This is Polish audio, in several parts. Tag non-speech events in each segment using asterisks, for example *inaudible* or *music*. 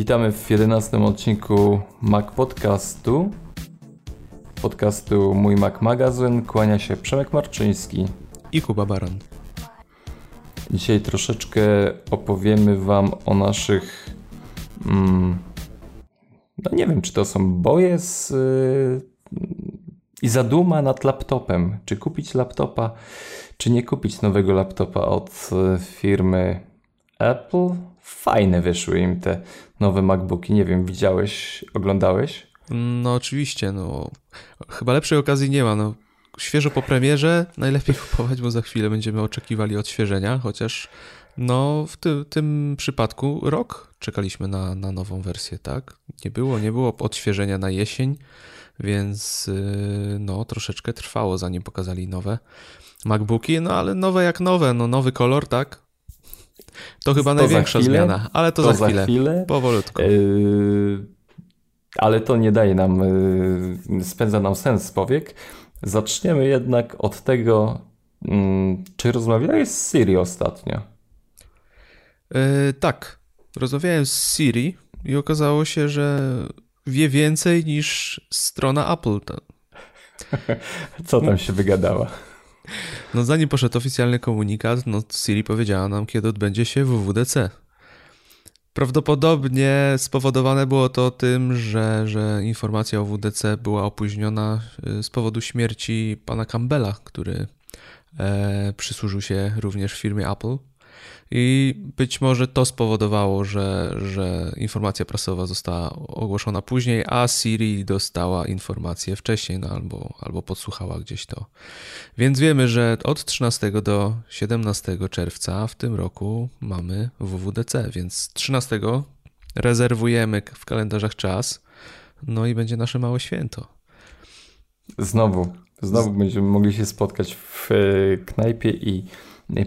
Witamy w 11 odcinku Mac Podcastu. Podcastu Mój Mac Magazyn. Kłania się Przemek Marczyński i Kuba Baran. Dzisiaj troszeczkę opowiemy Wam o naszych. Mm, no nie wiem, czy to są boje z, yy, i zaduma nad laptopem. Czy kupić laptopa, czy nie kupić nowego laptopa od y, firmy Apple. Fajne wyszły im te nowe MacBooki. Nie wiem, widziałeś, oglądałeś? No oczywiście, no. Chyba lepszej okazji nie ma. No, świeżo po premierze najlepiej kupować, bo za chwilę będziemy oczekiwali odświeżenia, chociaż no w ty, tym przypadku rok czekaliśmy na, na nową wersję, tak? Nie było, nie było odświeżenia na jesień, więc yy, no troszeczkę trwało zanim pokazali nowe MacBooki, no ale nowe jak nowe, no nowy kolor, tak? To chyba to największa zmiana, ale to, to za, chwilę, chwilę. Powolutku. Yy, ale to nie daje nam, yy, spędza nam sens powiek. Zaczniemy jednak od tego, yy, czy rozmawiałeś z Siri ostatnio? Yy, tak, rozmawiałem z Siri i okazało się, że wie więcej niż strona Apple. *laughs* Co tam się wygadała? No zanim poszedł oficjalny komunikat, no Siri powiedziała nam, kiedy odbędzie się WWDC. Prawdopodobnie spowodowane było to tym, że, że informacja o WDC była opóźniona y, z powodu śmierci pana Campbella, który e, przysłużył się również firmie Apple. I być może to spowodowało, że, że informacja prasowa została ogłoszona później, a Siri dostała informację wcześniej, no albo, albo podsłuchała gdzieś to. Więc wiemy, że od 13 do 17 czerwca w tym roku mamy WWDC, więc 13 rezerwujemy w kalendarzach czas, no i będzie nasze małe święto. Znowu, znowu będziemy mogli się spotkać w e, knajpie i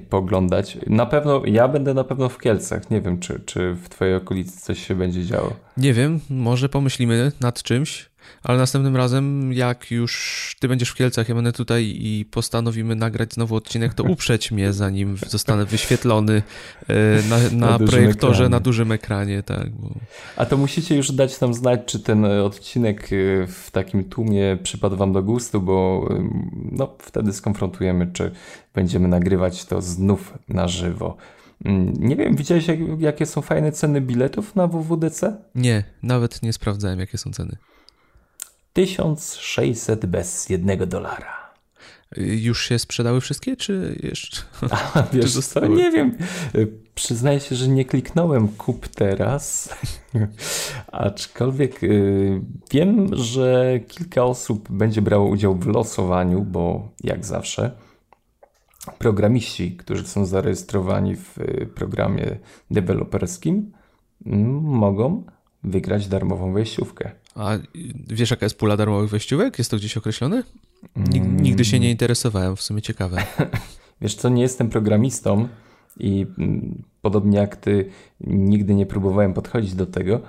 poglądać. Na pewno, ja będę na pewno w Kielcach. Nie wiem, czy, czy w twojej okolicy coś się będzie działo. Nie wiem, może pomyślimy nad czymś. Ale następnym razem, jak już ty będziesz w Kielcach, ja będę tutaj i postanowimy nagrać znowu odcinek, to uprzeć mnie, zanim zostanę wyświetlony e, na, na, na projektorze, ekranie. na dużym ekranie. Tak, bo... A to musicie już dać nam znać, czy ten odcinek e, w takim tłumie przypadł wam do gustu, bo no, wtedy skonfrontujemy, czy będziemy nagrywać to znów na żywo. Mm, nie wiem, widziałeś jak, jakie są fajne ceny biletów na WWDC? Nie, nawet nie sprawdzałem jakie są ceny. 1600 bez jednego dolara. Już się sprzedały wszystkie, czy jeszcze? A, *laughs* wiesz co, nie wiem. Przyznaję się, że nie kliknąłem kup teraz, *laughs* aczkolwiek y, wiem, że kilka osób będzie brało udział w losowaniu, bo jak zawsze programiści, którzy są zarejestrowani w y, programie deweloperskim, mogą wygrać darmową wejściówkę. A wiesz, jaka jest pula darmowych wejściówek? Jest to gdzieś określone? Nigdy się nie interesowałem, w sumie ciekawe. *laughs* wiesz co, nie jestem programistą i mm, podobnie jak ty, nigdy nie próbowałem podchodzić do tego.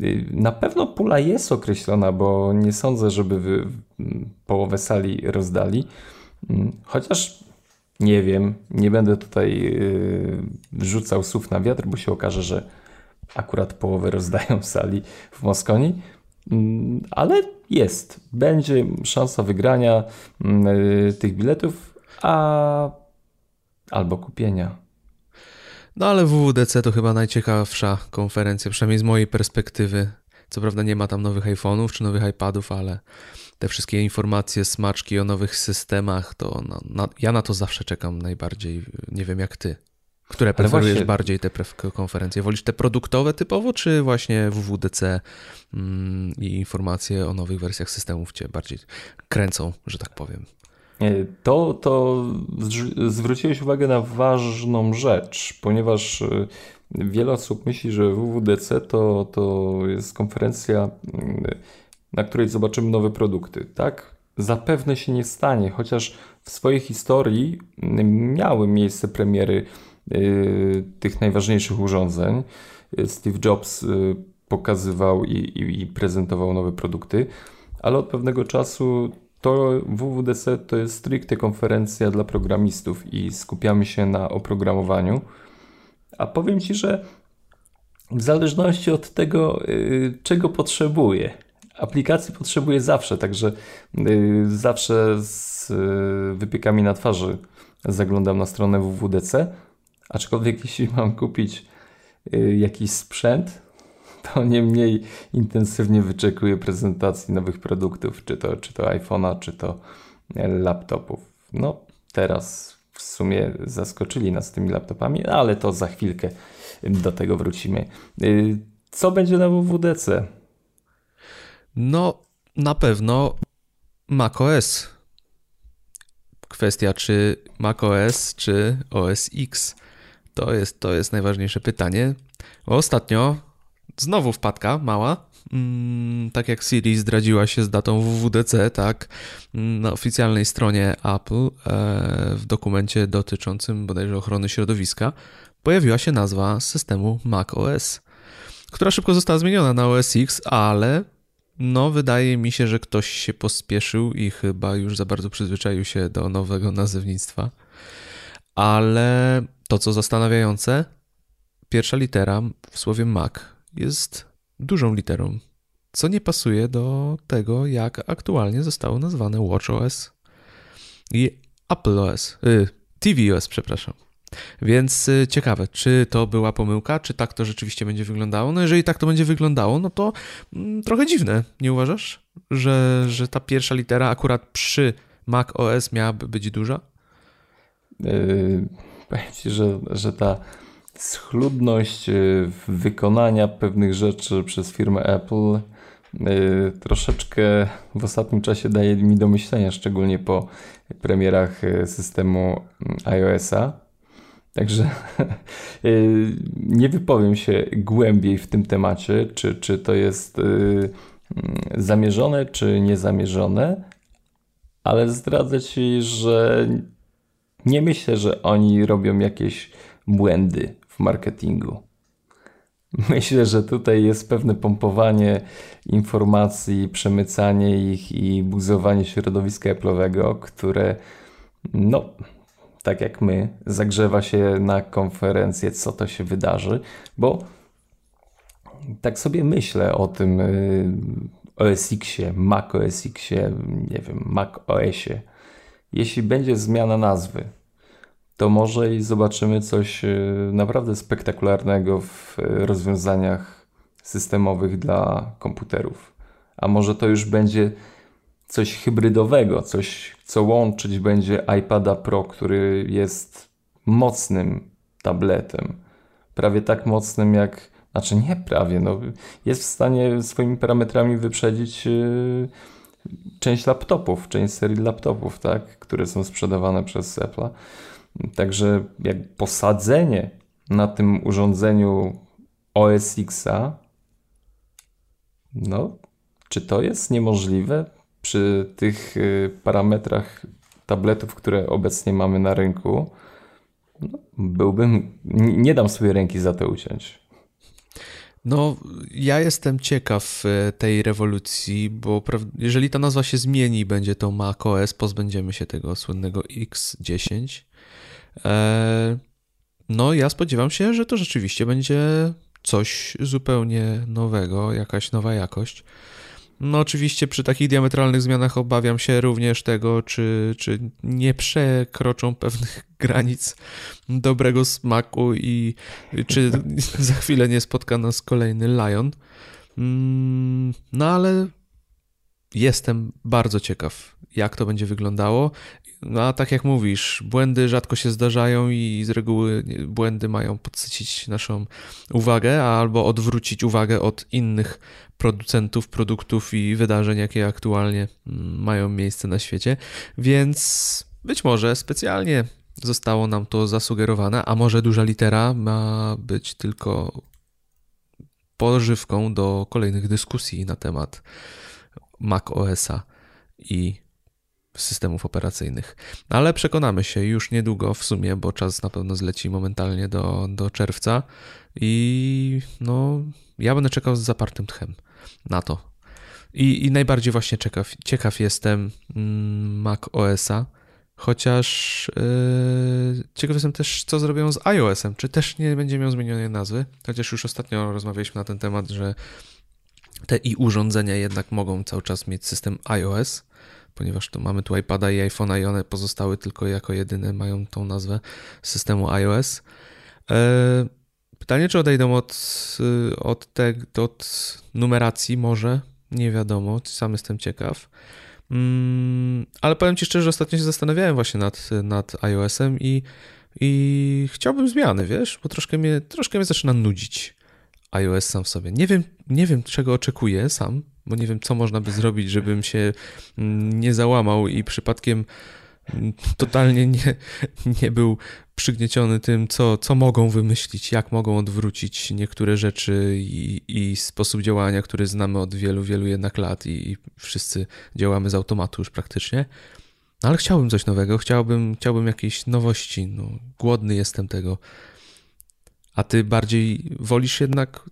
Y, na pewno pula jest określona, bo nie sądzę, żeby wy połowę sali rozdali. Mm, chociaż nie wiem, nie będę tutaj y, wrzucał słów na wiatr, bo się okaże, że akurat połowę rozdają sali w Moskoni. Mm, ale jest. Będzie szansa wygrania mm, y, tych biletów, a albo kupienia. No ale WWDC to chyba najciekawsza konferencja, przynajmniej z mojej perspektywy. Co prawda nie ma tam nowych iPhone'ów czy nowych iPadów, ale te wszystkie informacje, smaczki o nowych systemach, to na, ja na to zawsze czekam najbardziej. Nie wiem jak ty. Które preferujesz właśnie... bardziej te konferencje? Wolisz te produktowe typowo, czy właśnie WWDC mm, i informacje o nowych wersjach systemów cię bardziej kręcą, że tak powiem? To, to zwróciłeś uwagę na ważną rzecz, ponieważ y, wiele osób myśli, że WWDC to, to jest konferencja, mm, na której zobaczymy nowe produkty. Tak? Zapewne się nie stanie, chociaż w swojej historii mm, miały miejsce premiery Y, tych najważniejszych urządzeń. Steve Jobs y, pokazywał i, i, i prezentował nowe produkty, ale od pewnego czasu to WWDC to jest stricte konferencja dla programistów i skupiamy się na oprogramowaniu. A powiem Ci, że w zależności od tego, y, czego potrzebuję. Aplikacji potrzebuję zawsze, także y, zawsze z wypiekami na twarzy zaglądam na stronę www.dc, aczkolwiek *laughs* jeśli mam kupić jakiś sprzęt, to nie mniej intensywnie wyczekuję prezentacji nowych produktów, czy to, czy to iPhone'a, czy to laptopów. No, teraz w sumie zaskoczyli nas tymi laptopami, ale to za chwilkę do tego wrócimy. Y, co będzie na WWDC? No, na pewno macOS. Kwestia, czy macOS, czy OS X. To jest, to jest najważniejsze pytanie. Ostatnio znowu wpadka mała Mm, tak jak Siri zdradziła się z datą WWDC, tak, na oficjalnej stronie Apple e, w dokumencie dotyczącym bodajże ochrony środowiska pojawiła się nazwa systemu macOS, która szybko została zmieniona na OS X, ale no wydaje mi się, że ktoś się pospieszył i chyba już za bardzo przyzwyczaił się do nowego nazewnictwa. Ale to, co zastanawiające, pierwsza litera w słowie Mac jest dużą literą, co nie pasuje do tego, jak aktualnie zostało nazwane WatchOS i AppleOS, y, tvOS, przepraszam. Więc y, ciekawe, czy to była pomyłka, czy tak to rzeczywiście będzie wyglądało. No jeżeli tak to będzie wyglądało, no to mm, trochę dziwne, nie uważasz? Że, że ta pierwsza litera akurat przy Mac OS miałaby być duża? Yy, powiem Ci, że, że ta schludność y, wykonania pewnych rzeczy przez firmę Apple y, troszeczkę w ostatnim czasie daje mi do myślenia, szczególnie po premierach y, systemu mm, iOS-a. Także *laughs* nie wypowiem się głębiej w tym temacie, czy, czy to jest mm, zamierzone, czy niezamierzone, ale zdradzę Ci, że nie myślę, że oni robią jakieś błędy marketingu. Myślę, że tutaj jest pewne pompowanie informacji, przemycanie ich i buzowanie środowiska Apple'owego, które, no, tak jak my, zagrzewa się na konferencję, co to się wydarzy, bo tak sobie myślę o tym y, OS Xie, Mac OS Xie, nie wiem, Mac OSie. Jeśli będzie zmiana nazwy, to może i zobaczymy coś e, naprawdę spektakularnego w e, rozwiązaniach systemowych dla komputerów. A może to już będzie coś hybrydowego, coś, co łączyć będzie iPada Pro, który jest mocnym tabletem. Prawie tak mocnym jak, znaczy nie prawie, no, jest w stanie swoimi parametrami wyprzedzić yy, część laptopów, część serii laptopów, tak, które są sprzedawane przez Apple'a. Także jak posadzenie na tym urządzeniu OS Xa, no, czy to jest niemożliwe przy tych y, parametrach tabletów, które obecnie mamy na rynku? No, byłbym, nie dam sobie ręki za to uciąć. No, ja jestem ciekaw y, tej rewolucji, bo jeżeli ta nazwa się zmieni, będzie to macOS, pozbędziemy się tego słynnego X10. E, no, ja spodziewam się, że to rzeczywiście będzie coś zupełnie nowego, jakaś nowa jakość. No, oczywiście przy takich diametralnych zmianach obawiam się również tego, czy, czy nie przekroczą pewnych *laughs* granic dobrego smaku i czy *laughs* za chwilę nie spotka nas kolejny Lion. Mm, no, ale jestem bardzo ciekaw, jak to będzie wyglądało. No a tak jak mówisz, błędy rzadko się zdarzają i z reguły błędy mają podsycić naszą uwagę albo odwrócić uwagę od innych producentów, produktów i wydarzeń, jakie aktualnie mm, mają miejsce na świecie. Więc być może specjalnie zostało nam to zasugerowane, a może duża litera ma być tylko pożywką do kolejnych dyskusji na temat Mac OS-a i systemów operacyjnych. Ale przekonamy się już niedługo w sumie, bo czas na pewno zleci momentalnie do, do czerwca i no, ja będę czekał z zapartym tchem na to. I, i najbardziej właśnie ciekaw, ciekaw jestem mm, Mac OS-a, Chociaż yy, ciekaw jestem też, co zrobią z iOS-em. Czy też nie będzie miał zmienionej nazwy? Chociaż już ostatnio rozmawialiśmy na ten temat, że te i urządzenia jednak mogą cały czas mieć system iOS, ponieważ tu mamy tu iPada i iPhone'a i one pozostały tylko jako jedyne mają tą nazwę systemu iOS. Yy, pytanie, czy odejdą od, yy, od, te, od numeracji może? Nie wiadomo, sam jestem ciekaw. Mm, ale powiem Ci szczerze, ostatnio się zastanawiałem właśnie nad, nad iOS-em i, i chciałbym zmiany, wiesz, bo troszkę mnie, troszkę mnie zaczyna nudzić iOS sam w sobie. Nie wiem, nie wiem czego oczekuję sam, bo nie wiem, co można by zrobić, żebym się mm, nie załamał i przypadkiem mm, totalnie nie, nie był przygnieciony tym, co, co mogą wymyślić, jak mogą odwrócić niektóre rzeczy i, i sposób działania, który znamy od wielu, wielu jednak lat i, i wszyscy działamy z automatu już praktycznie. No ale chciałbym coś nowego, chciałbym, chciałbym jakiejś nowości. No, głodny jestem tego. A ty bardziej wolisz jednak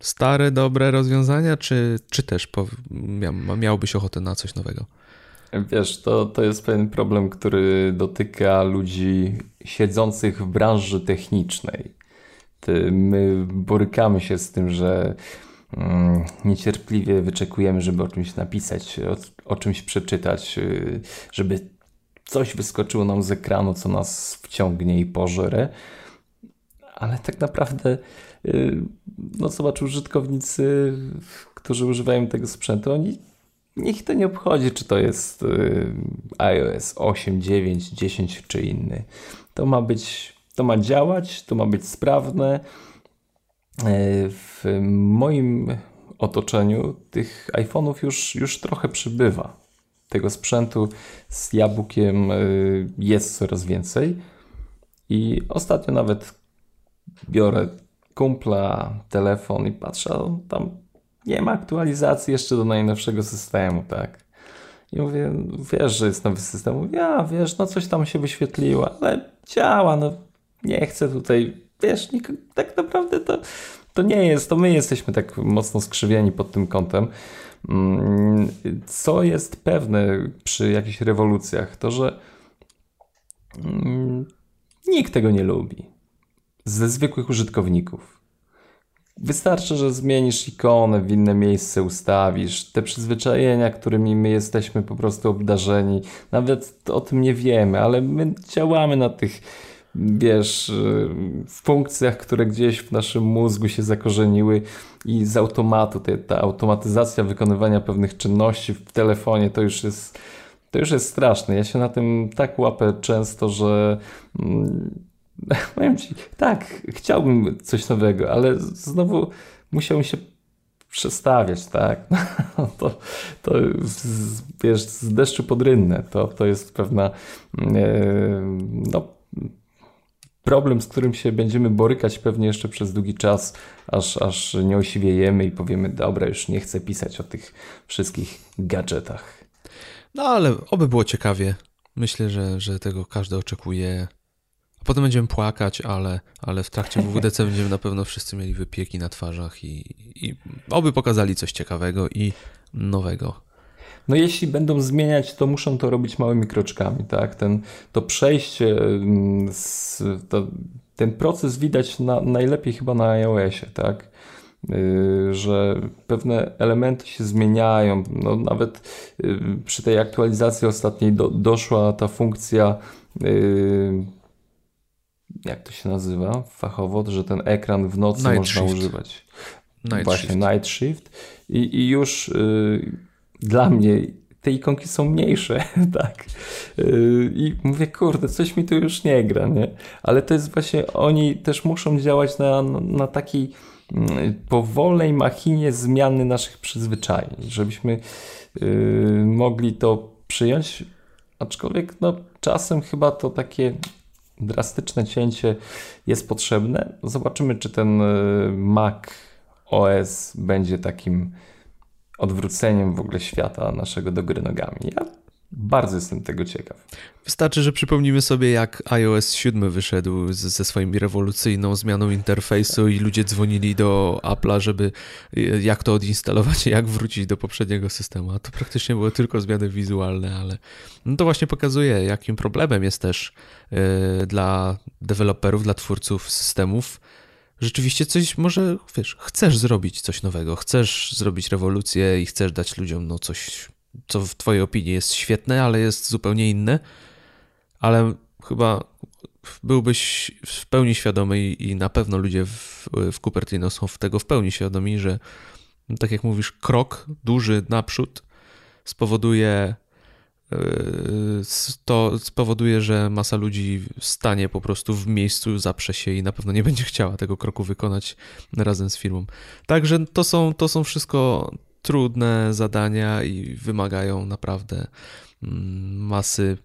stare, dobre rozwiązania, czy, czy też miałbyś ochotę na coś nowego? Wiesz, to, to jest pewien problem, który dotyka ludzi siedzących w branży technicznej. My borykamy się z tym, że mm, niecierpliwie wyczekujemy, żeby o czymś napisać, o, o czymś przeczytać, y, żeby coś wyskoczyło nam z ekranu, co nas wciągnie i pożere. Ale tak naprawdę, y, no zobacz, użytkownicy, którzy używają tego sprzętu, oni Niech to nie obchodzi, czy to jest y, iOS 8, 9, 10 czy inny. To ma być, to ma działać, to ma być sprawne. Y, w moim otoczeniu tych iPhone'ów już, już trochę przybywa. Tego sprzętu z jabłkiem jest coraz więcej. I ostatnio nawet biorę kumpla telefon i patrzę, tam nie ma aktualizacji jeszcze do najnowszego systemu, tak. I mówię, wiesz, że jest nowy system. Mówię, ja, wiesz, no coś tam się wyświetliło, ale działa, no nie chcę tutaj, wiesz, tak naprawdę to, to nie jest, to my jesteśmy tak mocno skrzywieni pod tym kątem. Mm, co jest pewne przy jakichś rewolucjach, to że mm, nikt tego nie lubi. Ze zwykłych użytkowników. Wystarczy, że zmienisz ikonę, w inne miejsce ustawisz. Te przyzwyczajenia, którymi my jesteśmy po prostu obdarzeni, nawet o tym nie wiemy, ale my działamy na tych, wiesz, funkcjach, które gdzieś w naszym mózgu się zakorzeniły i z automatu, te, ta automatyzacja wykonywania pewnych czynności w telefonie to już jest. To już jest straszne. Ja się na tym tak łapę często, że mm, *laughs* Powiem ci, tak, chciałbym coś nowego, ale znowu musiałbym się przestawiać, tak? *laughs* to, to wiesz, z deszczu pod rynnę, to, to jest pewna e, no, problem, z którym się będziemy borykać pewnie jeszcze przez długi czas, aż, aż nie osiwiejemy i powiemy, dobra, już nie chcę pisać o tych wszystkich gadżetach. No ale oby było ciekawie. Myślę, że, że tego każdy oczekuje. Potem będziemy płakać, ale, ale w trakcie WWDC *laughs* będziemy na pewno wszyscy mieli wypieki na twarzach i, i oby pokazali coś ciekawego i nowego. No jeśli będą zmieniać, to muszą to robić małymi kroczkami, tak? Ten, to przejście, mm, z, to, ten proces widać na, najlepiej chyba na iOSie, tak? Yy, że pewne elementy się zmieniają. No, nawet yy, przy tej aktualizacji ostatniej do, doszła ta funkcja yy, jak to się nazywa fachowo, że ten ekran w nocy night można shift. używać. Night Właśnie shift. night shift i, i już y, dla mnie te ikonki są mniejsze, *laughs* tak. Y, I mówię, kurde, coś mi tu już nie gra, nie? Ale to jest właśnie, oni też muszą działać na, na takiej mm, powolnej machinie zmiany naszych przyzwyczajeń, żebyśmy y, mogli to przyjąć, aczkolwiek no, czasem chyba to takie drastyczne cięcie jest potrzebne. Zobaczymy, czy ten y, Mac OS będzie takim odwróceniem w ogóle świata naszego do gry nogami. Ja Bardzo jestem tego ciekaw. Wystarczy, że przypomnimy sobie, jak iOS 7 wyszedł ze swoją rewolucyjną zmianą interfejsu i ludzie dzwonili do Apple'a, żeby jak to odinstalować, jak wrócić do poprzedniego systemu. A to praktycznie były tylko zmiany wizualne, ale no to właśnie pokazuje, jakim problemem jest też dla deweloperów, dla twórców systemów. Rzeczywiście coś, może wiesz, chcesz zrobić coś nowego, chcesz zrobić rewolucję i chcesz dać ludziom no coś, co w Twojej opinii jest świetne, ale jest zupełnie inne, ale chyba byłbyś w pełni świadomy i, na pewno ludzie w, w Cupertino są w tego w pełni świadomi, że tak jak mówisz, krok duży naprzód spowoduje to spowoduje, że masa ludzi stanie po prostu w miejscu, zaprze się i na pewno nie będzie chciała tego kroku wykonać razem z firmą. Także to są, to są wszystko trudne zadania i wymagają naprawdę mm, masy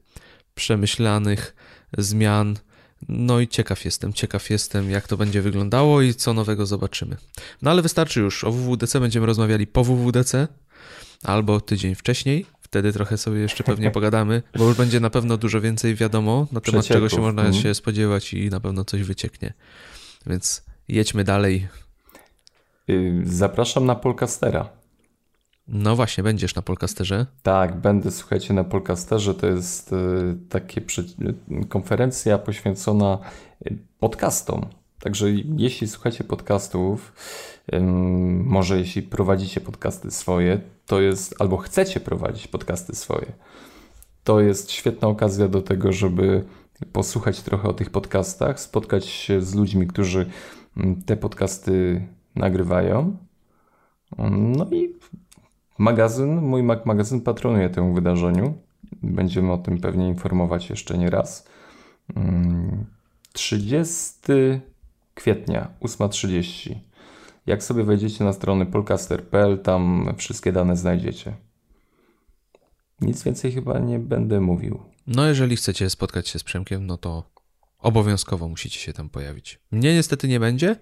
przemyślanych zmian. No i ciekaw jestem, ciekaw jestem, jak to będzie wyglądało i co nowego zobaczymy. No ale wystarczy już. O WWDC będziemy rozmawiali po WWDC albo tydzień wcześniej wtedy trochę sobie jeszcze pewnie pogadamy, bo już będzie na pewno dużo więcej wiadomo na temat czego się można mm. się spodziewać i na pewno coś wycieknie. Więc jedźmy dalej. Y, zapraszam na Polcastera. No właśnie, będziesz na Polcasterze? Tak, będę, słuchajcie, na Polcasterze. To jest y, takie konferencja poświęcona y, podcastom. Także jeśli słuchacie podcastów, może jeśli prowadzicie podcasty swoje, to jest, albo chcecie prowadzić podcasty swoje, to jest świetna okazja do tego, żeby posłuchać trochę o tych podcastach, spotkać się z ludźmi, którzy mm, te podcasty nagrywają. No i magazyn, mój Magazyn patronuje temu wydarzeniu. Będziemy o tym pewnie informować jeszcze nie raz. 30 mm, kwietnia, 8.30. Jak sobie wejdziecie na stronę polcaster.pl, tam wszystkie dane znajdziecie. Nic więcej chyba nie będę mówił. No, jeżeli chcecie spotkać się z Przemkiem, no to obowiązkowo musicie się tam pojawić. Mnie niestety nie będzie,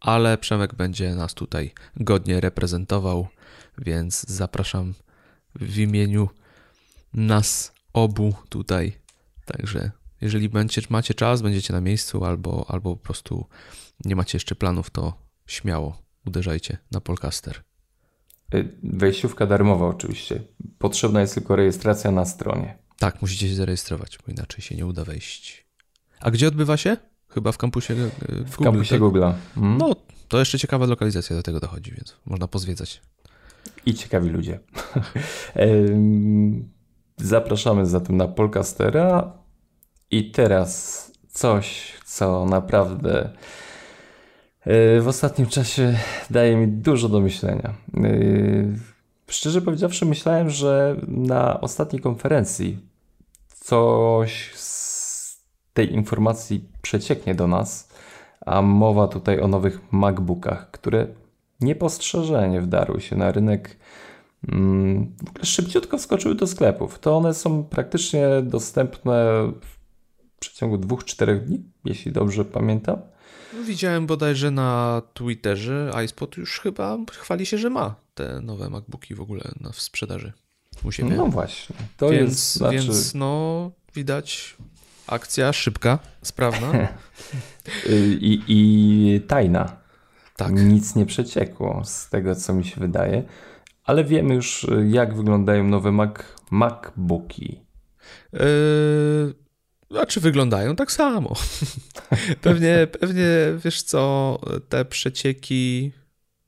ale Przemek będzie nas tutaj godnie reprezentował, więc zapraszam w imieniu nas obu tutaj. Także jeżeli będziecie, macie czas, będziecie na miejscu albo, albo po prostu nie macie jeszcze planów, to śmiało uderzajcie na Polcaster. Y, wejściówka darmowa oczywiście. Potrzebna jest tylko rejestracja na stronie. Tak, musicie się zarejestrować, bo inaczej się nie uda wejść. A gdzie odbywa się? Chyba w kampusie y, w, w Google, kampusie tak? Google'a. Hmm? No, to jeszcze ciekawa lokalizacja do tego dochodzi, więc można pozwiedzać. I ciekawi ludzie. *laughs* Zapraszamy zatem na Polcastera. I teraz coś, co naprawdę E, w ostatnim czasie daje mi dużo do myślenia. E, szczerze powiedziawszy, myślałem, że na ostatniej konferencji coś z tej informacji przecieknie do nas, a mowa tutaj o nowych MacBookach, które niepostrzeżenie wdarły się na rynek. Mm, w ogóle szybciutko wskoczyły do sklepów. To one są praktycznie dostępne w przeciągu dwóch, czterech dni, jeśli dobrze pamiętam. Widziałem bodajże na Twitterze, iSpot już chyba chwali się, że ma te nowe MacBooki w ogóle na, w sprzedaży u siebie. No właśnie. To więc, jest, znaczy... więc no widać akcja szybka, sprawna. *laughs* I, I tajna. Tak. Nic nie przeciekło z tego, co mi się wydaje. Ale wiemy już, jak wyglądają nowe Mac, MacBooki. Yy, a czy wyglądają tak samo? *laughs* pewnie, pewnie, wiesz co, te przecieki,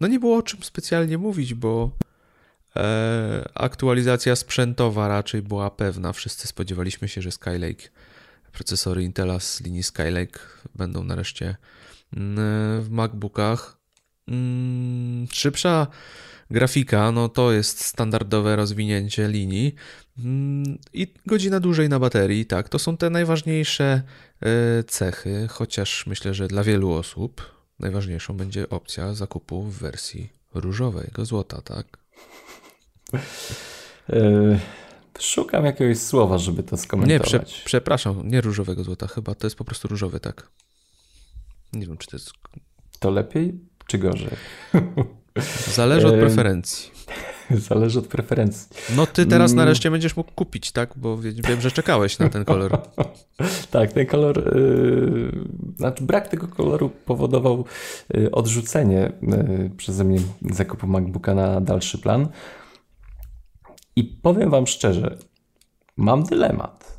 no nie było o czym specjalnie mówić, bo e, aktualizacja sprzętowa raczej była pewna. Wszyscy spodziewaliśmy się, że Skylake, procesory Intela z linii Skylake będą nareszcie mm, w MacBookach. Mm, szybsza grafika, no to jest standardowe rozwinięcie linii mm, i godzina dłużej na baterii, tak, to są te najważniejsze e, cechy, chociaż myślę, że dla wielu osób najważniejszą będzie opcja zakupu w wersji różowego złota, tak? E, szukam jakiegoś słowa, żeby to skomentować. Nie, prze, przepraszam, nie różowego złota, chyba to jest po prostu różowy, tak. Nie wiem, czy to jest. To lepiej, czy gorzej? *laughs* Zależy od preferencji. *laughs* Zależy od preferencji. No ty teraz mm. nareszcie będziesz mógł kupić, tak? Bo wiem, że czekałeś na ten kolor. *laughs* tak, ten kolor, yy, znaczy brak tego koloru powodował yy, odrzucenie yy, przeze mnie zakupu MacBooka na dalszy plan. I powiem wam szczerze, mam dylemat.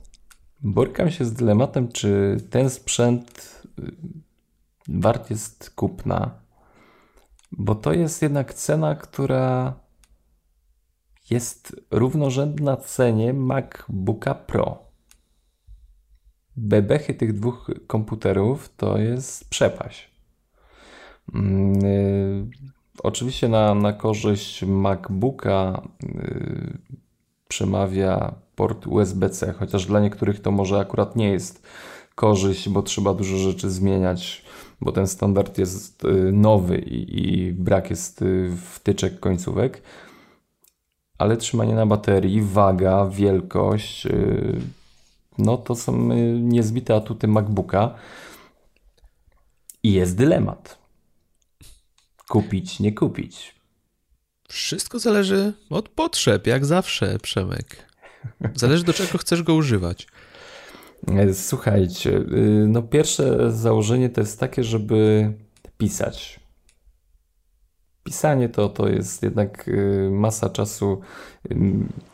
Borykam się z dylematem, czy ten sprzęt y, wart jest kupna, bo to jest jednak cena, która jest równorzędna cenie MacBooka Pro. Bebechy tych dwóch komputerów to jest przepaść. Yy, oczywiście na, na korzyść MacBooka yy, przemawia port USB-C, chociaż dla niektórych to może akurat nie jest korzyść, bo trzeba dużo rzeczy zmieniać, bo ten standard jest yy, nowy i, i brak jest yy, wtyczek końcówek ale trzymanie na baterii, waga, wielkość, yy, no to są niezbite atuty MacBooka. I jest dylemat. Kupić, nie kupić. Wszystko zależy od potrzeb, jak zawsze, Przemek. Zależy do czego chcesz go używać. Słuchajcie, yy, no pierwsze założenie to jest takie, żeby pisać pisanie to, to jest jednak y, masa czasu,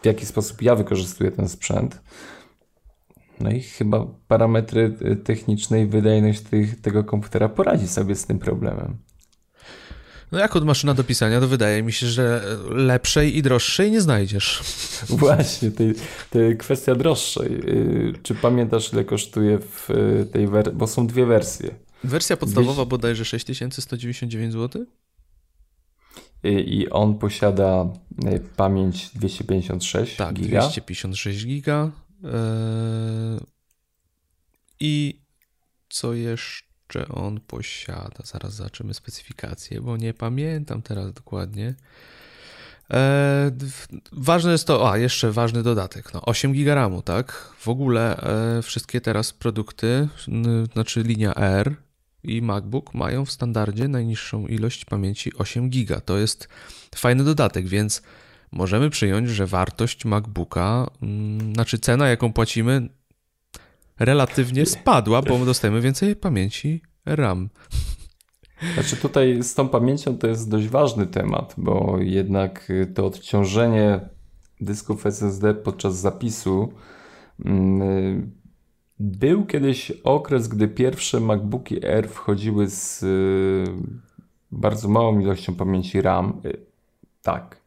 w jaki sposób ja wykorzystuję ten sprzęt. No i chyba parametry techniczne i wydajność tych, tego komputera poradzi sobie z tym problemem. No jak od maszyna do pisania, to wydaje mi się, że lepszej i droższej nie znajdziesz. *laughs* Właśnie, to kwestia droższej. Y, czy pamiętasz, ile kosztuje w tej wersji? Bo są dwie wersje. Wersja podstawowa bodajże 6199 zł? i on posiada pamięć 256 tak, giga. 256 giga. E, I co jeszcze on posiada? Zaraz zobaczymy specyfikację, bo nie pamiętam teraz dokładnie. E, ważne jest to, a jeszcze ważny dodatek, no 8 giga RAMu, tak? W ogóle e, wszystkie teraz produkty, znaczy linia R i MacBook mają w standardzie najniższą ilość pamięci 8 GB. To jest fajny dodatek, więc możemy przyjąć, że wartość MacBooka, mm, znaczy cena, jaką płacimy, relatywnie spadła, bo dostajemy więcej pamięci RAM. Znaczy tutaj z tą pamięcią to jest dość ważny temat, bo jednak to odciążenie dysków SSD podczas zapisu mm, był kiedyś okres, gdy pierwsze MacBooki Air wchodziły z y, bardzo małą ilością pamięci RAM. Y, tak.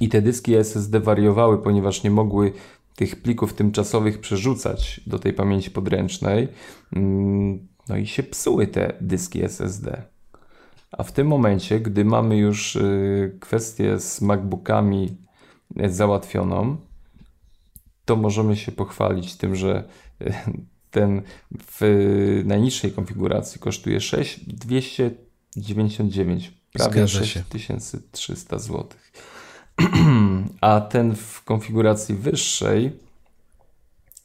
I te dyski SSD wariowały, ponieważ nie mogły tych plików tymczasowych przerzucać do tej pamięci podręcznej. Mm, no i się psuły te dyski SSD. A w tym momencie, gdy mamy już y, kwestię z MacBookami załatwioną, to możemy się pochwalić tym, że e, ten w najniższej konfiguracji kosztuje 6299, prawie 6300 zł. A ten w konfiguracji wyższej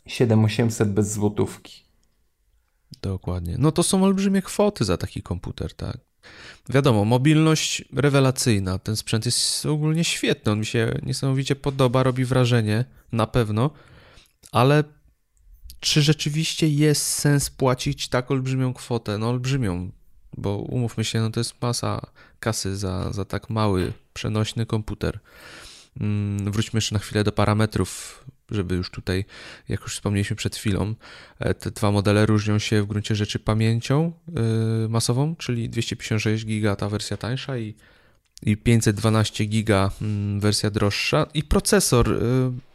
7800 bez złotówki. Dokładnie. No to są olbrzymie kwoty za taki komputer, tak? Wiadomo, mobilność rewelacyjna. Ten sprzęt jest ogólnie świetny. On mi się niesamowicie podoba, robi wrażenie, na pewno, ale czy rzeczywiście jest sens płacić tak olbrzymią kwotę? No, olbrzymią, bo umówmy się, no to jest masa kasy za, za tak mały, przenośny komputer. Mm, wróćmy jeszcze na chwilę do parametrów żeby już tutaj, jak już wspomnieliśmy przed chwilą, e, te dwa modele różnią się w gruncie rzeczy pamięcią e, masową, czyli 256 giga ta wersja tańsza i, i 512 giga mm, wersja droższa i procesor. E,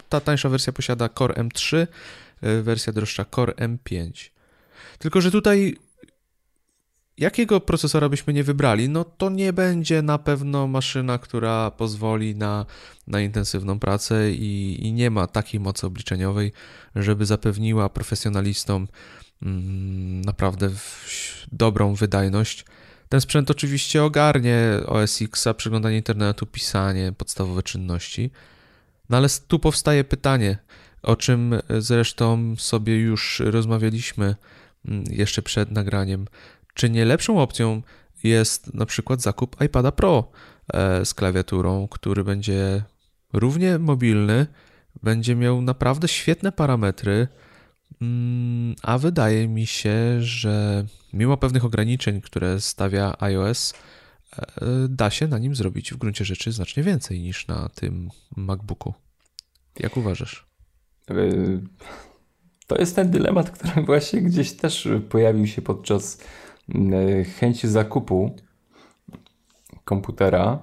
ta tańsza wersja posiada Core M3, wersja droższa Core M5. Tylko, że tutaj jakiego procesora byśmy nie wybrali, no to nie będzie na pewno maszyna, która pozwoli na, na intensywną pracę i, i nie ma takiej mocy obliczeniowej, żeby zapewniła profesjonalistom mm, naprawdę dobrą wydajność. Ten sprzęt oczywiście ogarnie OS X, przeglądanie internetu, pisanie, podstawowe czynności. No ale tu powstaje pytanie, o czym zresztą sobie już rozmawialiśmy mm, jeszcze przed nagraniem czy nie lepszą opcją jest na przykład zakup iPada Pro e, z klawiaturą, który będzie równie mobilny, będzie miał naprawdę świetne parametry, mm, a wydaje mi się, że mimo pewnych ograniczeń, które stawia iOS, e, da się na nim zrobić w gruncie rzeczy znacznie więcej niż na tym MacBooku. Jak uważasz? E, to jest ten dylemat, który *laughs* właśnie gdzieś też pojawił się podczas mm, chęci zakupu komputera.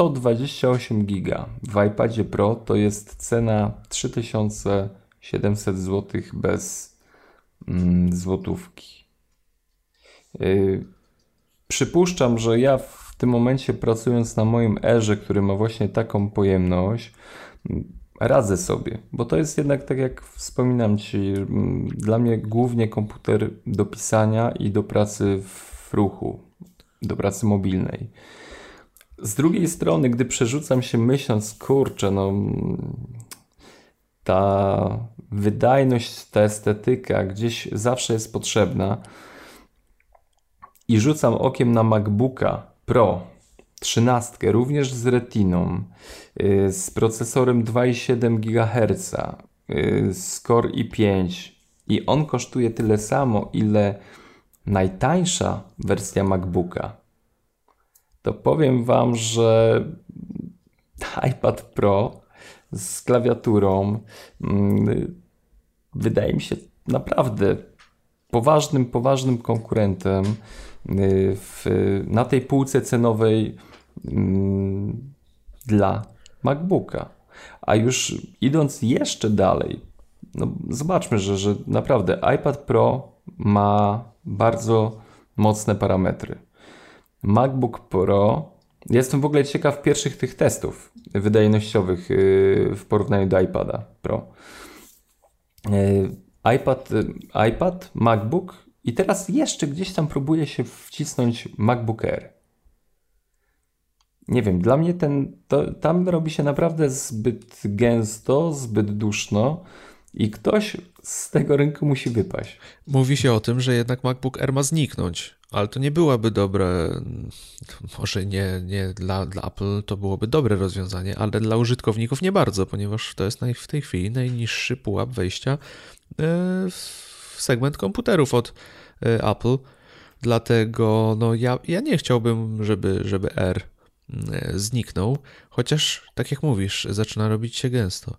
128 giga w iPadzie Pro to jest cena 3700 zł bez mm, złotówki. Yy, przypuszczam, że ja w tym momencie pracując na moim Erze, który ma właśnie taką pojemność, radzę sobie, bo to jest jednak tak jak wspominam Ci, mm, dla mnie głównie komputer do pisania i do pracy w ruchu, do pracy mobilnej. Z drugiej strony, gdy przerzucam się myśląc, kurczę, no ta wydajność, ta estetyka gdzieś zawsze jest potrzebna i rzucam okiem na MacBooka Pro 13, również z retiną, y, z procesorem 2,7 GHz, y, z Core i5 i on kosztuje tyle samo, ile najtańsza wersja MacBooka. To powiem Wam, że iPad Pro z klawiaturą mm, wydaje mi się naprawdę poważnym, poważnym konkurentem y, w, na tej półce cenowej dla MacBooka. A już idąc jeszcze dalej, no zobaczmy, że, że naprawdę iPad Pro ma bardzo mocne parametry. MacBook Pro. Jestem w ogóle ciekaw pierwszych tych testów wydajnościowych y, w porównaniu do iPada Pro. Y, iPad, y, iPad, MacBook i teraz jeszcze gdzieś tam próbuje się wcisnąć MacBook Air. Nie wiem, dla mnie ten, to, tam robi się naprawdę zbyt gęsto, zbyt duszno i ktoś z tego rynku musi wypaść. Mówi się o tym, że jednak MacBook Air ma zniknąć, ale to nie byłaby dobre, może nie, nie dla, dla Apple to byłoby dobre rozwiązanie, ale dla użytkowników nie bardzo, ponieważ to jest w tej chwili najniższy pułap wejścia e, w segment komputerów od e, Apple. Dlatego no, ja, ja nie chciałbym, żeby, żeby R zniknął, chociaż tak jak mówisz, zaczyna robić się gęsto.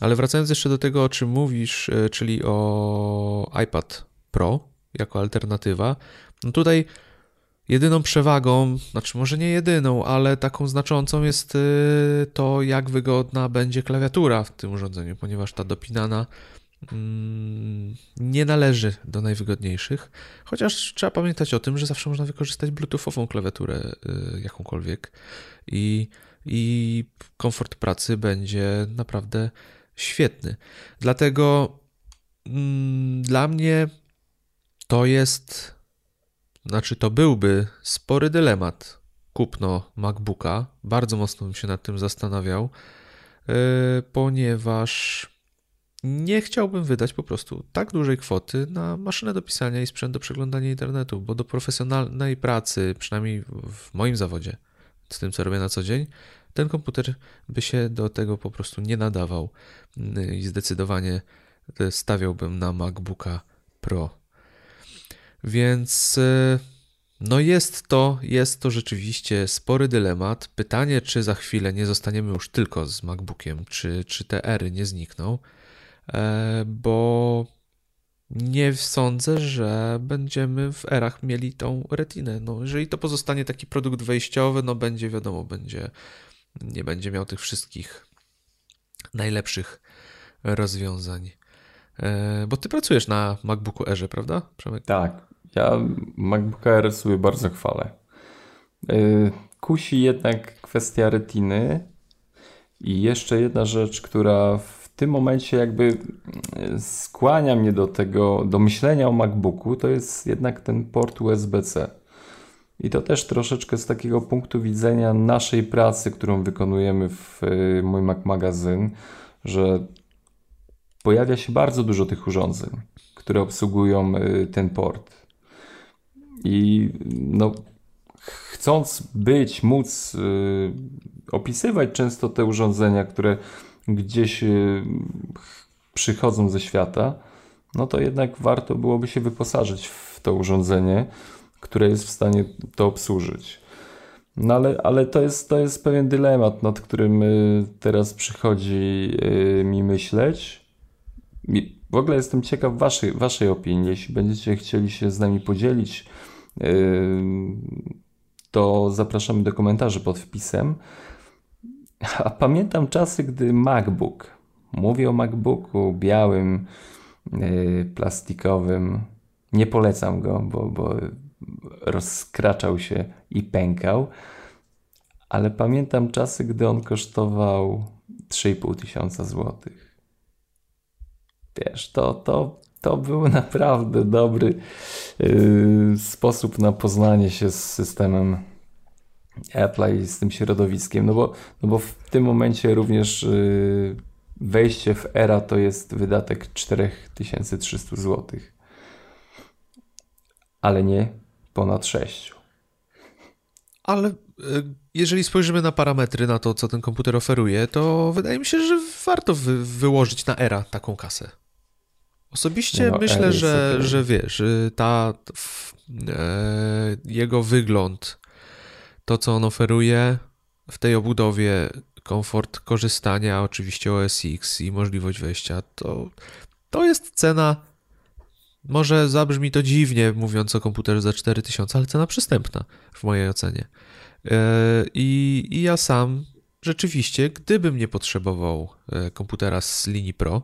Ale wracając jeszcze do tego, o czym mówisz, e, czyli o iPad Pro jako alternatywa, no tutaj jedyną przewagą, znaczy może nie jedyną, ale taką znaczącą jest e, to, jak wygodna będzie klawiatura w tym urządzeniu, ponieważ ta dopinana nie należy do najwygodniejszych, chociaż trzeba pamiętać o tym, że zawsze można wykorzystać bluetoothową klawiaturę e, jakąkolwiek i i komfort pracy będzie naprawdę świetny. Dlatego mm, dla mnie to jest, znaczy to byłby spory dylemat kupno MacBooka. Bardzo mocno bym się nad tym zastanawiał, yy, ponieważ nie chciałbym wydać po prostu tak dużej kwoty na maszynę do pisania i sprzęt do przeglądania internetu, bo do profesjonalnej pracy, przynajmniej w moim zawodzie, z tym co robię na co dzień, ten komputer by się do tego po prostu nie nadawał i zdecydowanie stawiałbym na MacBooka Pro. Więc e, no jest to, jest to rzeczywiście spory dylemat. Pytanie, czy za chwilę nie zostaniemy już tylko z MacBookiem, czy, czy te ery nie znikną, e, bo nie sądzę, że będziemy w erach mieli tą retinę. No, jeżeli to pozostanie taki produkt wejściowy, no będzie wiadomo, będzie nie będzie miał tych wszystkich najlepszych rozwiązań. E, bo ty pracujesz na MacBooku Airze, prawda, Przemek? Tak, ja MacBook Air sobie bardzo chwalę. E, kusi jednak kwestia retiny i jeszcze jedna rzecz, która w tym momencie jakby skłania mnie do tego, do myślenia o MacBooku, to jest jednak ten port USB-C. I to też troszeczkę z takiego punktu widzenia naszej pracy, którą wykonujemy w y, mój Mac Magazyn, że pojawia się bardzo dużo tych urządzeń, które obsługują y, ten port. I no, chcąc być, móc y, opisywać często te urządzenia, które gdzieś y, przychodzą ze świata, no to jednak warto byłoby się wyposażyć w to urządzenie, które jest w stanie to obsłużyć. No ale, ale to, jest, to jest pewien dylemat, nad którym y, teraz przychodzi y, mi myśleć. W ogóle jestem ciekaw waszej, waszej opinii. Jeśli będziecie chcieli się z nami podzielić, to zapraszamy do komentarzy pod wpisem. A pamiętam czasy, gdy MacBook, mówię o MacBooku białym, plastikowym, nie polecam go, bo, bo rozkraczał się i pękał. Ale pamiętam czasy, gdy on kosztował 3,5 tysiąca złotych. Wiesz, to, to, to był naprawdę dobry yy, sposób na poznanie się z systemem Apple i z tym środowiskiem. No bo, no bo w tym momencie również yy, wejście w era to jest wydatek 4300 złotych. Ale nie ponad 6. Ale e, jeżeli spojrzymy na parametry, na to, co ten komputer oferuje, to wydaje mi się, że warto wy wyłożyć na era taką kasę. Osobiście no, myślę, że, że wiesz, ta, e, jego wygląd, to co on oferuje w tej obudowie, komfort korzystania, oczywiście OS X i możliwość wejścia, to, to jest cena może zabrzmi to dziwnie, mówiąc o komputerze za 4000, ale cena przystępna w mojej ocenie. E, I, I, ja sam rzeczywiście, gdybym nie potrzebował e, komputera z linii Pro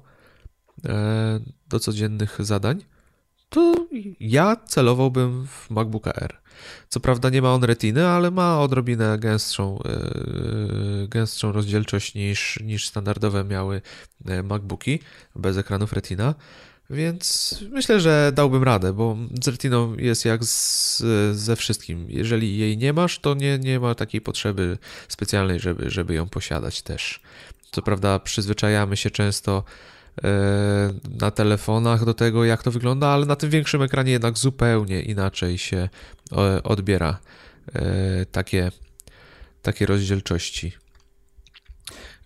e, do codziennych zadań, to ja celowałbym w MacBooka R. Co prawda nie ma on retiny, ale ma odrobinę gęstszą, gęstszą rozdzielczość niż, niż standardowe miały MacBooki bez ekranów retina. Więc myślę, że dałbym radę, bo z Retiną jest jak z, ze wszystkim. Jeżeli jej nie masz, to nie, nie ma takiej potrzeby specjalnej, żeby, żeby ją posiadać też. Co prawda, przyzwyczajamy się często e, na telefonach do tego, jak to wygląda, ale na tym większym ekranie jednak zupełnie inaczej się e, odbiera e, takie, takie rozdzielczości.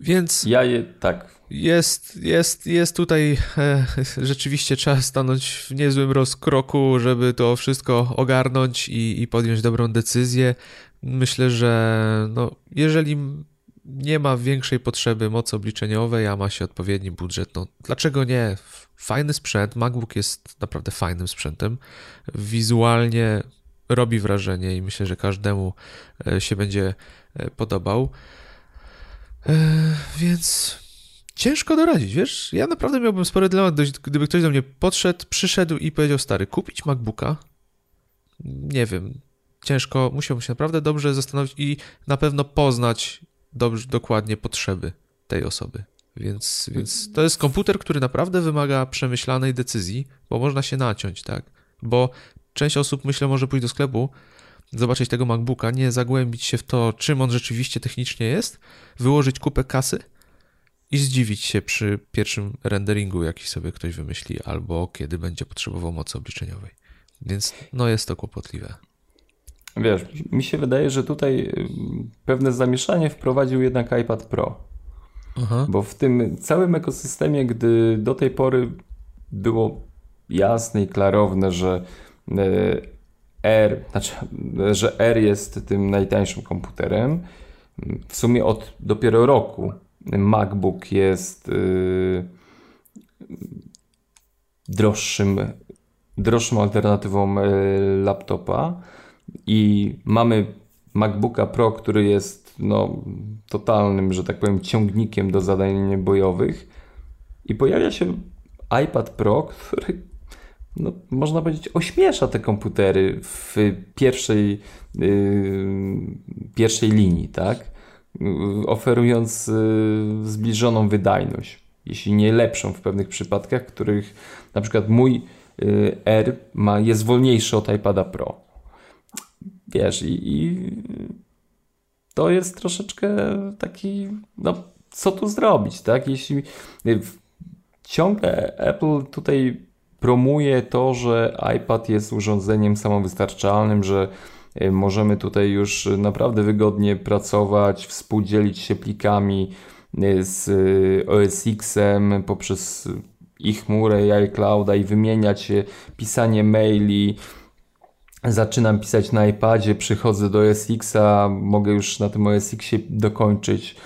Więc. Ja je tak jest, jest, jest tutaj e, rzeczywiście trzeba stanąć w niezłym rozkroku, żeby to wszystko ogarnąć i, i podjąć dobrą decyzję. Myślę, że no, jeżeli nie ma większej potrzeby mocy obliczeniowej, a ma się odpowiedni budżet, no dlaczego nie? Fajny sprzęt, MacBook jest naprawdę fajnym sprzętem. Wizualnie robi wrażenie i myślę, że każdemu e, się będzie e, podobał. E, więc ciężko doradzić, wiesz? Ja naprawdę miałbym spory dylemat, gdyby ktoś do mnie podszedł, przyszedł i powiedział, stary, kupić MacBooka? Nie wiem. Ciężko, musiałbym się naprawdę dobrze zastanowić i na pewno poznać dobrze, dokładnie potrzeby tej osoby. Więc, więc to jest komputer, który naprawdę wymaga przemyślanej decyzji, bo można się naciąć, tak? Bo część osób, myślę, może pójść do sklepu, zobaczyć tego MacBooka, nie zagłębić się w to, czym on rzeczywiście technicznie jest, wyłożyć kupę kasy i zdziwić się przy pierwszym renderingu, jaki sobie ktoś wymyśli, albo kiedy będzie potrzebował mocy obliczeniowej. Więc no jest to kłopotliwe. Wiesz, mi się wydaje, że tutaj y, pewne zamieszanie wprowadził jednak iPad Pro. Aha. Bo w tym całym ekosystemie, gdy do tej pory było jasne i klarowne, że y, R, znaczy, że R jest tym najtańszym komputerem, w sumie od dopiero roku MacBook jest yy, droższym, droższą alternatywą laptopa i mamy MacBooka Pro, który jest no, totalnym, że tak powiem, ciągnikiem do zadań bojowych i pojawia się iPad Pro, który no, można powiedzieć ośmiesza te komputery w pierwszej, yy, pierwszej linii, tak? oferując y, zbliżoną wydajność, jeśli nie lepszą w pewnych przypadkach, których na przykład mój y, R ma, jest wolniejszy od iPada Pro. Wiesz, i, i to jest troszeczkę taki, no co tu zrobić, tak? Jeśli ciągle Apple tutaj promuje to, że iPad jest urządzeniem samowystarczalnym, że y, możemy tutaj już naprawdę wygodnie pracować, współdzielić się plikami y, z OS X-em poprzez ich chmurę i iClouda i wymieniać się, pisanie maili. Zaczynam pisać na iPadzie, przychodzę do OS X-a, mogę już na tym OS X-ie dokończyć.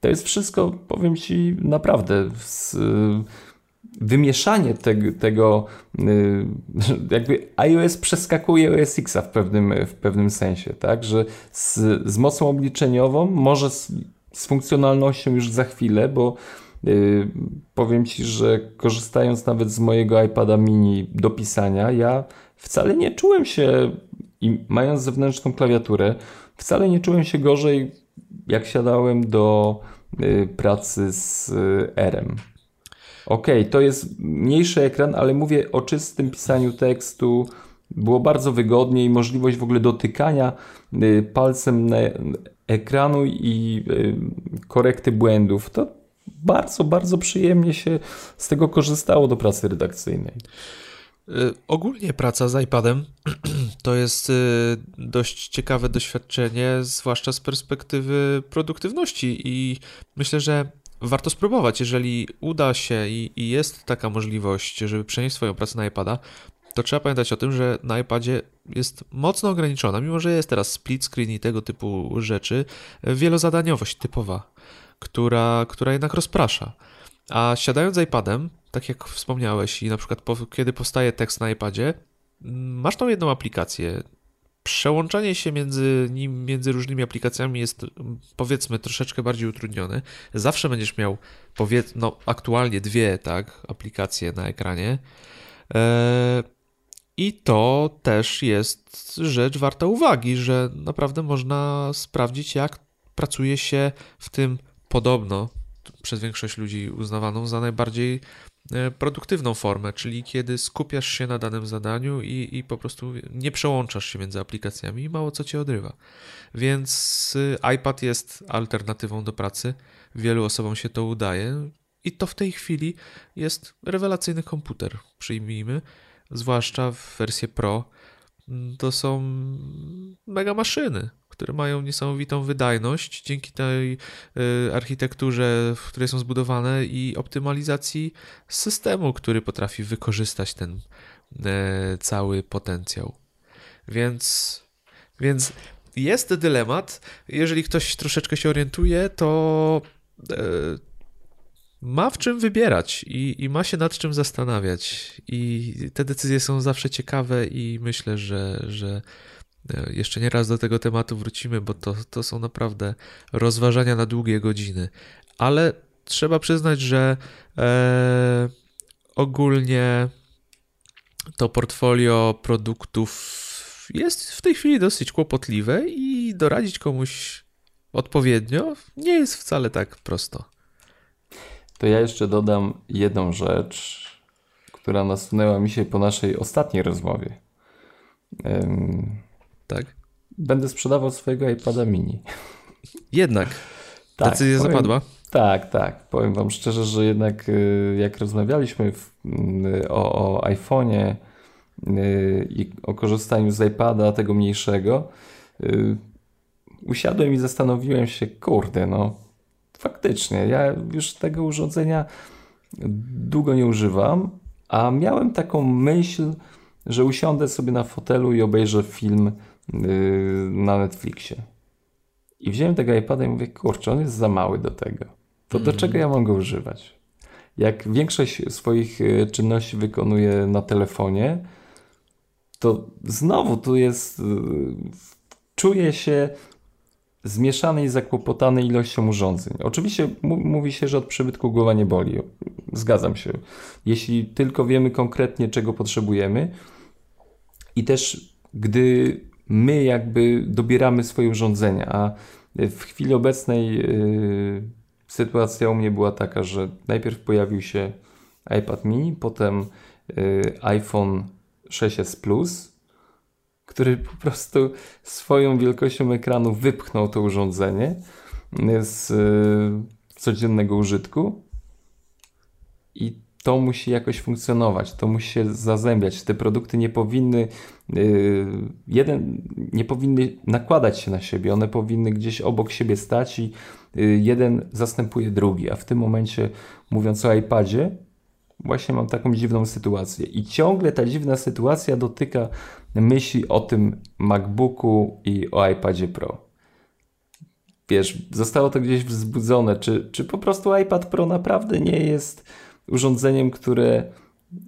To jest wszystko, powiem Ci, naprawdę z, wymieszanie tego, tego y, *laughs* jakby iOS przeskakuje OS X w pewnym, w pewnym sensie, tak, że z, z mocą obliczeniową, może z, z funkcjonalnością już za chwilę, bo yy, powiem Ci, że korzystając nawet z mojego iPada mini do pisania, ja wcale nie czułem się, i mając zewnętrzną klawiaturę, wcale nie czułem się gorzej, jak siadałem do yy, pracy z yy, R-em. Okej, okay, to jest mniejszy ekran, ale mówię o czystym pisaniu tekstu. Było bardzo wygodnie i możliwość w ogóle dotykania y, palcem ekranu i y, korekty błędów. To bardzo, bardzo przyjemnie się z tego korzystało do pracy redakcyjnej. Y, ogólnie praca z iPadem *clears throat* to jest dość ciekawe doświadczenie, zwłaszcza z perspektywy produktywności i myślę, że warto spróbować. Jeżeli uda się i, i, jest taka możliwość, żeby przenieść swoją pracę na iPada, to trzeba pamiętać o tym, że na iPadzie jest mocno ograniczona, mimo że jest teraz split screen i tego typu rzeczy, wielozadaniowość typowa, która, która jednak rozprasza. A siadając z iPadem, tak jak wspomniałeś, i na przykład po, kiedy powstaje tekst na iPadzie, masz tą jedną aplikację, przełączanie się między nim, między różnymi aplikacjami jest powiedzmy troszeczkę bardziej utrudnione. Zawsze będziesz miał powiedz, no, aktualnie dwie tak, aplikacje na ekranie. Eee, I to też jest rzecz warta uwagi, że naprawdę można sprawdzić, jak pracuje się w tym podobno przez większość ludzi uznawaną za najbardziej E, produktywną formę, czyli kiedy skupiasz się na danym zadaniu i, i po prostu nie przełączasz się między aplikacjami i mało co cię odrywa. Więc y, iPad jest alternatywą do pracy. Wielu osobom się to udaje i to w tej chwili jest rewelacyjny komputer, przyjmijmy, zwłaszcza w wersję Pro. To są mega maszyny które mają niesamowitą wydajność dzięki tej y, architekturze, w której są zbudowane i optymalizacji systemu, który potrafi wykorzystać ten e, cały potencjał. Więc, więc jest dylemat. Jeżeli ktoś troszeczkę się orientuje, to e, ma w czym wybierać i, i, ma się nad czym zastanawiać. I te decyzje są zawsze ciekawe, i myślę, że, że jeszcze nie raz do tego tematu wrócimy, bo to, to są naprawdę rozważania na długie godziny. Ale trzeba przyznać, że e, ogólnie to portfolio produktów jest w tej chwili dosyć kłopotliwe i doradzić komuś odpowiednio nie jest wcale tak prosto. To ja jeszcze dodam jedną rzecz, która nasunęła mi się po naszej ostatniej rozmowie tak? Będę sprzedawał swojego iPada mini. Jednak. Tak, Decyzja powiem, zapadła? Tak, tak. Powiem Wam szczerze, że jednak y, jak rozmawialiśmy w, y, o, o iPhone'ie y, i o korzystaniu z iPada, tego mniejszego, usiadłem i zastanowiłem się, kurde, no faktycznie, ja już tego urządzenia długo nie używam, a miałem taką myśl, że usiądę sobie na fotelu i obejrzę film na Netflixie. I wziąłem tego iPada i mówię, kurczę, on jest za mały do tego. To do mhm. czego ja mam go używać? Jak większość swoich yy, czynności wykonuję na telefonie, to znowu tu jest, yy, czuję się zmieszany i zakłopotany ilością urządzeń. Oczywiście mówi się, że od przybytku głowa nie boli. Zgadzam się. Jeśli tylko wiemy konkretnie, czego potrzebujemy i też gdy my jakby dobieramy swoje urządzenia, a w chwili obecnej yy, sytuacja u mnie była taka, że najpierw pojawił się iPad mini, potem yy, iPhone 6s Plus, który po prostu swoją wielkością ekranu wypchnął to urządzenie z yy, codziennego użytku. I to musi jakoś funkcjonować, to musi się zazębiać. Te produkty nie powinny yy, jeden nie powinny nakładać się na siebie, one powinny gdzieś obok siebie stać i yy, jeden zastępuje drugi. A w tym momencie, mówiąc o iPadzie, właśnie mam taką dziwną sytuację. I ciągle ta dziwna sytuacja dotyka myśli o tym MacBooku i o iPadzie Pro. Wiesz, zostało to gdzieś wzbudzone. Czy, czy po prostu iPad Pro naprawdę nie jest urządzeniem, które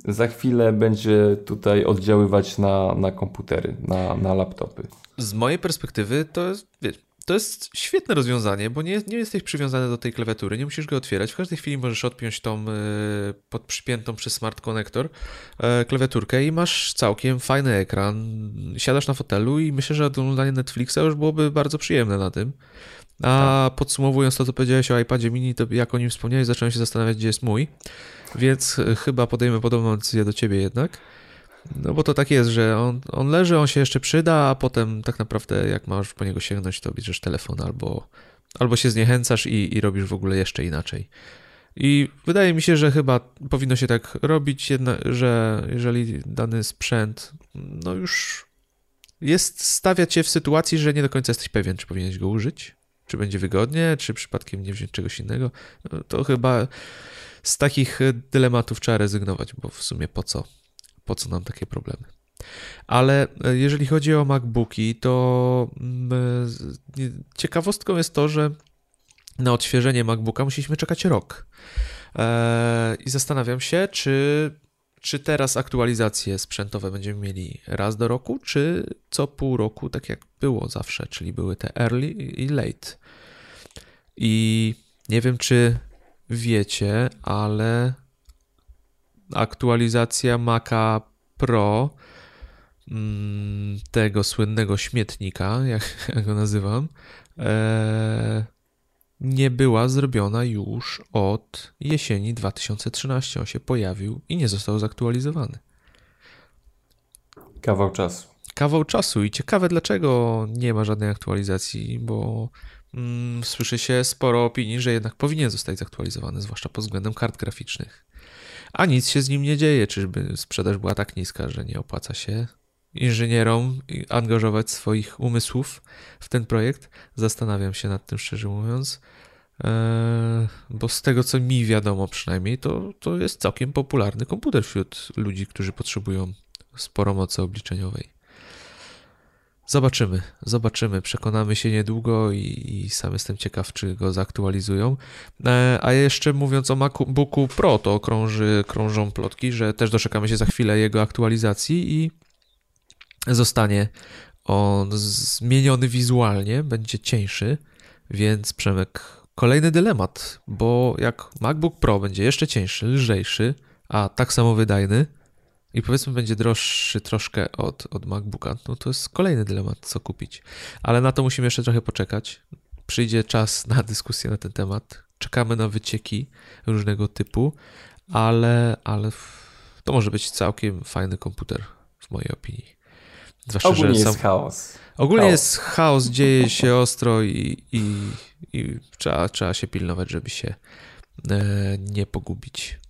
za chwilę będzie tutaj oddziaływać na, na komputery, na, na laptopy? Z mojej perspektywy to jest, wiesz, to jest świetne rozwiązanie, bo nie, nie jesteś przywiązany do tej klawiatury, nie musisz go otwierać. W każdej chwili możesz odpiąć tą y, pod przypiętą przez smart connector y, klawiaturkę i masz całkiem fajny ekran. Siadasz na fotelu i myślę, że oglądanie Netflixa już byłoby bardzo przyjemne na tym. A tak. podsumowując to, co powiedziałeś o iPadzie mini, to jak o nim wspomniałeś, zacząłem się zastanawiać, gdzie jest mój. Więc e, chyba podejmę podobną decyzję do ciebie jednak. No bo to tak jest, że on, on leży, on się jeszcze przyda, a potem tak naprawdę jak masz po niego sięgnąć, to bierzesz telefon albo, albo się zniechęcasz i, i robisz w ogóle jeszcze inaczej. I wydaje mi się, że chyba powinno się tak robić, jedna, że jeżeli dany sprzęt, no już jest, stawia cię w sytuacji, że nie do końca jesteś pewien, czy powinieneś go użyć, czy będzie wygodnie, czy przypadkiem nie wziąć czegoś innego, no to chyba z takich dylematów trzeba rezygnować, bo w sumie po co? po co nam takie problemy. Ale e, jeżeli chodzi o MacBooki, to mm, ciekawostką jest to, że na odświeżenie MacBooka musieliśmy czekać rok. E, I zastanawiam się, czy, czy teraz aktualizacje sprzętowe będziemy mieli raz do roku, czy co pół roku, tak jak było zawsze, czyli były te early i late. I nie wiem, czy wiecie, ale aktualizacja Maca Pro, mm, tego słynnego śmietnika, *laughs* jak, go nazywam, e, nie była zrobiona już od jesieni 2013. On się pojawił i nie został zaktualizowany. Kawał czasu. Kawał czasu i ciekawe dlaczego nie ma żadnej aktualizacji, bo mm, słyszy się sporo opinii, że jednak powinien zostać zaktualizowany, zwłaszcza pod względem kart graficznych a nic się z nim nie dzieje. Czyżby sprzedaż była tak niska, że nie opłaca się inżynierom angażować swoich umysłów w ten projekt? Zastanawiam się nad tym, szczerze mówiąc. Eee, bo z tego co mi wiadomo przynajmniej, to, to jest całkiem popularny komputer wśród ludzi, którzy potrzebują sporo mocy obliczeniowej. Zobaczymy, zobaczymy. Przekonamy się niedługo i, i sam jestem ciekaw, czy go zaktualizują. E, a jeszcze mówiąc o MacBooku Pro, to krąży, krążą plotki, że też doczekamy się za chwilę jego aktualizacji i zostanie on zmieniony wizualnie, będzie cieńszy, więc Przemek, kolejny dylemat, bo jak MacBook Pro będzie jeszcze cieńszy, lżejszy, a tak samo wydajny, i powiedzmy będzie droższy troszkę od, od MacBooka, no to jest kolejny dylemat, co kupić. Ale na to musimy jeszcze trochę poczekać. Przyjdzie czas na dyskusję na ten temat. Czekamy na wycieki różnego typu, ale, ale to może być całkiem fajny komputer, w mojej opinii. Zwłaszcza, ogólnie sam... jest chaos. Ogólnie chaos. jest chaos, dzieje się ostro i, i, i trzeba, trzeba się pilnować, żeby się e, nie pogubić.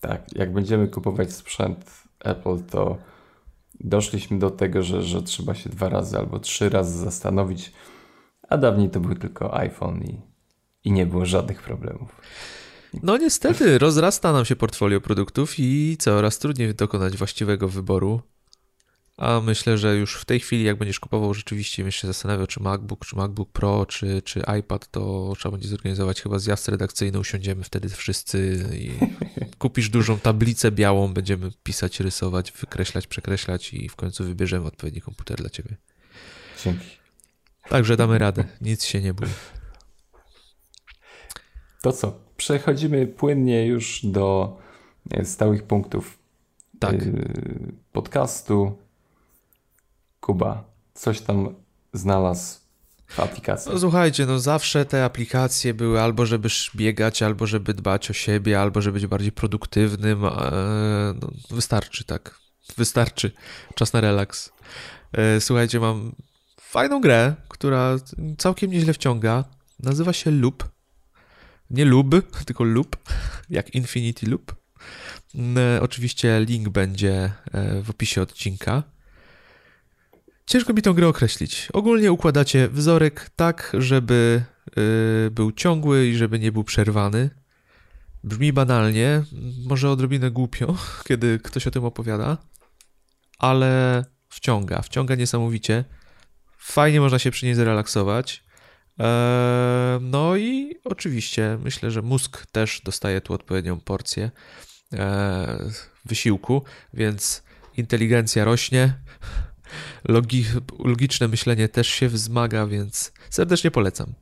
Tak, jak będziemy kupować sprzęt Apple, to doszliśmy do tego, że, że trzeba się dwa razy albo trzy razy zastanowić, a dawniej to był tylko iPhone i, i nie było żadnych problemów. No niestety, rozrasta nam się portfolio produktów i coraz trudniej dokonać właściwego wyboru. A myślę, że już w tej chwili, jak będziesz kupował, rzeczywiście będziesz się zastanawiał, czy MacBook, czy MacBook Pro, czy, czy iPad, to trzeba będzie zorganizować chyba zjazd redakcyjny, usiądziemy wtedy wszyscy i *laughs* kupisz dużą tablicę białą, będziemy pisać, rysować, wykreślać, przekreślać i w końcu wybierzemy odpowiedni komputer dla ciebie. Dzięki. Także damy radę, nic się nie bój. To co? Przechodzimy płynnie już do stałych punktów tak. E, podcastu. Kuba, coś tam znalazł w aplikacji. No, słuchajcie, no zawsze te aplikacje były albo żeby biegać, albo żeby dbać o siebie, albo żeby być bardziej produktywnym. No, wystarczy, tak. Wystarczy. Czas na relaks. E, słuchajcie, mam fajną grę, która całkiem nieźle wciąga. Nazywa się Loop. Nie Lub, *laughs* tylko Loop, *laughs* jak Infinity Loop. Mm, oczywiście link będzie w opisie odcinka. Ciężko mi tę grę określić. Ogólnie układacie wzorek tak, żeby był ciągły i żeby nie był przerwany. Brzmi banalnie, może odrobinę głupio, *laughs* kiedy ktoś o tym opowiada, ale wciąga, wciąga niesamowicie. Fajnie można się przy niej zrelaksować. Eee, no i oczywiście myślę, że mózg też dostaje tu odpowiednią porcję eee, wysiłku, więc inteligencja rośnie, logi logiczne myślenie też się wzmaga, więc serdecznie polecam.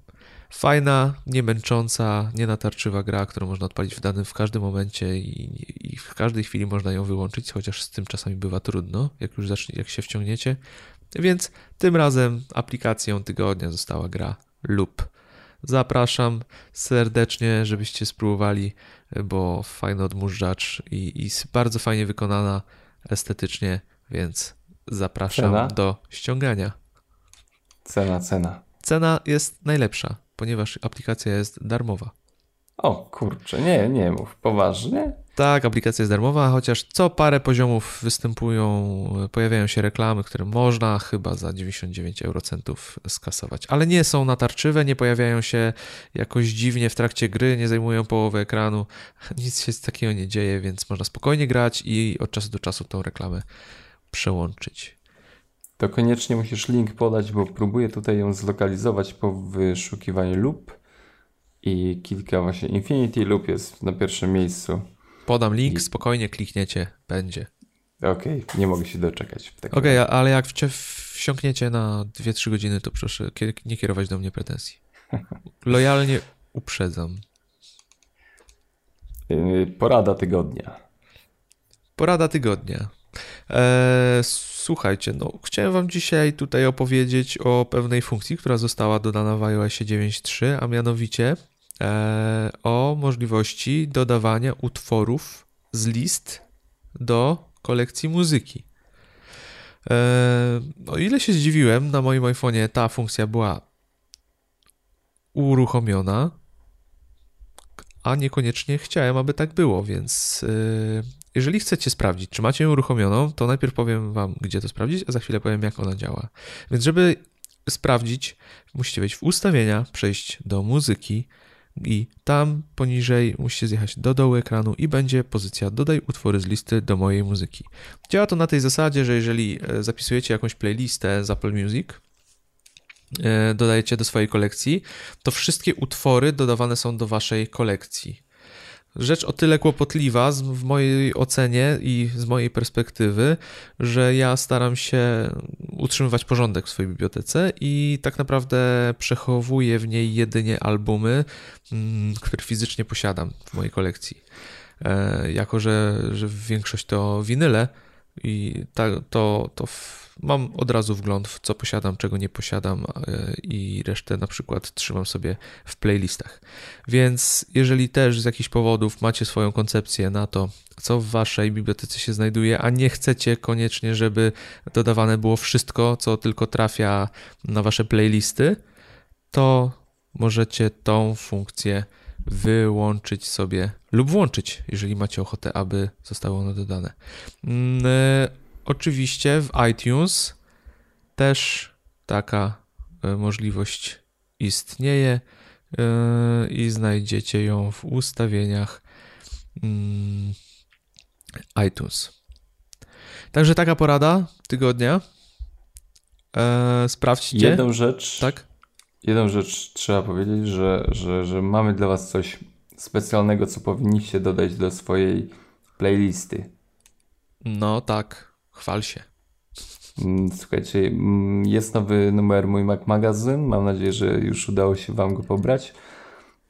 Fajna, niemęcząca, nienatarczywa gra, którą można odpalić w danym w każdym momencie i, i, w każdej chwili można ją wyłączyć, chociaż z tym czasami bywa trudno, jak już zacznie, jak się wciągniecie. Więc tym razem aplikacją tygodnia została gra Loop. Zapraszam serdecznie, żebyście spróbowali, bo fajny odmurzacz i, i bardzo fajnie wykonana estetycznie, więc zapraszam cena? do ściągania. Cena, cena. Cena jest najlepsza ponieważ aplikacja jest darmowa. O kurczę, nie, nie mów, poważnie? Tak, aplikacja jest darmowa, chociaż co parę poziomów występują, pojawiają się reklamy, które można chyba za 99 eurocentów skasować, ale nie są natarczywe, nie pojawiają się jakoś dziwnie w trakcie gry, nie zajmują połowy ekranu, *laughs* nic się takiego nie dzieje, więc można spokojnie grać i od czasu do czasu tą reklamę przełączyć to koniecznie musisz link podać, bo próbuję tutaj ją zlokalizować po wyszukiwaniu loop i kilka właśnie Infinity Loop jest na pierwszym miejscu. Podam link, I... spokojnie klikniecie, będzie. Okej, okay, nie mogę się doczekać. Okej, okay, ale jak wsiąkniecie na 2-3 godziny, to proszę nie kierować do mnie pretensji. *laughs* Lojalnie uprzedzam. Y, porada tygodnia. Porada tygodnia. Eee, słuchajcie, no chciałem wam dzisiaj tutaj opowiedzieć o pewnej funkcji, która została dodana w iOS 9.3, a mianowicie eee, o możliwości dodawania utworów z list do kolekcji muzyki. Eee, o ile się zdziwiłem, na moim iPhone'ie ta funkcja była uruchomiona, a niekoniecznie chciałem, aby tak było, więc jeżeli chcecie sprawdzić, czy macie ją uruchomioną, to najpierw powiem Wam, gdzie to sprawdzić, a za chwilę powiem, jak ona działa. Więc, żeby sprawdzić, musicie wejść w ustawienia, przejść do muzyki i tam poniżej musicie zjechać do dołu ekranu i będzie pozycja dodaj utwory z listy do mojej muzyki. Działa to na tej zasadzie, że jeżeli e, zapisujecie jakąś playlistę z Apple Music, e, dodajecie do swojej kolekcji, to wszystkie utwory dodawane są do waszej kolekcji rzecz o tyle kłopotliwa w mojej ocenie i z mojej perspektywy, że ja staram się utrzymywać porządek w swojej bibliotece i tak naprawdę przechowuję w niej jedynie albumy, mm, które fizycznie posiadam w mojej kolekcji. E, jako, że, że większość to winyle i to, to mam od razu wgląd w co posiadam, czego nie posiadam e, i resztę na przykład trzymam sobie w playlistach. Więc jeżeli też z jakichś powodów macie swoją koncepcję na to, co w waszej bibliotece się znajduje, a nie chcecie koniecznie, żeby dodawane było wszystko, co tylko trafia na wasze playlisty, to możecie tą funkcję wyłączyć sobie lub włączyć, jeżeli macie ochotę, aby zostało ono dodane. Mm, e, Oczywiście w iTunes też taka e, możliwość istnieje e, i znajdziecie ją w ustawieniach mm, iTunes. Także taka porada tygodnia. E, sprawdźcie. Jedną rzecz. Tak? Jedną rzecz trzeba powiedzieć, że, że, że mamy dla Was coś specjalnego, co powinniście dodać do swojej playlisty. No tak. Chwal się. Mm, słuchajcie, mm, jest nowy numer Mój Mac Magazyn. Mam nadzieję, że już udało się Wam go pobrać.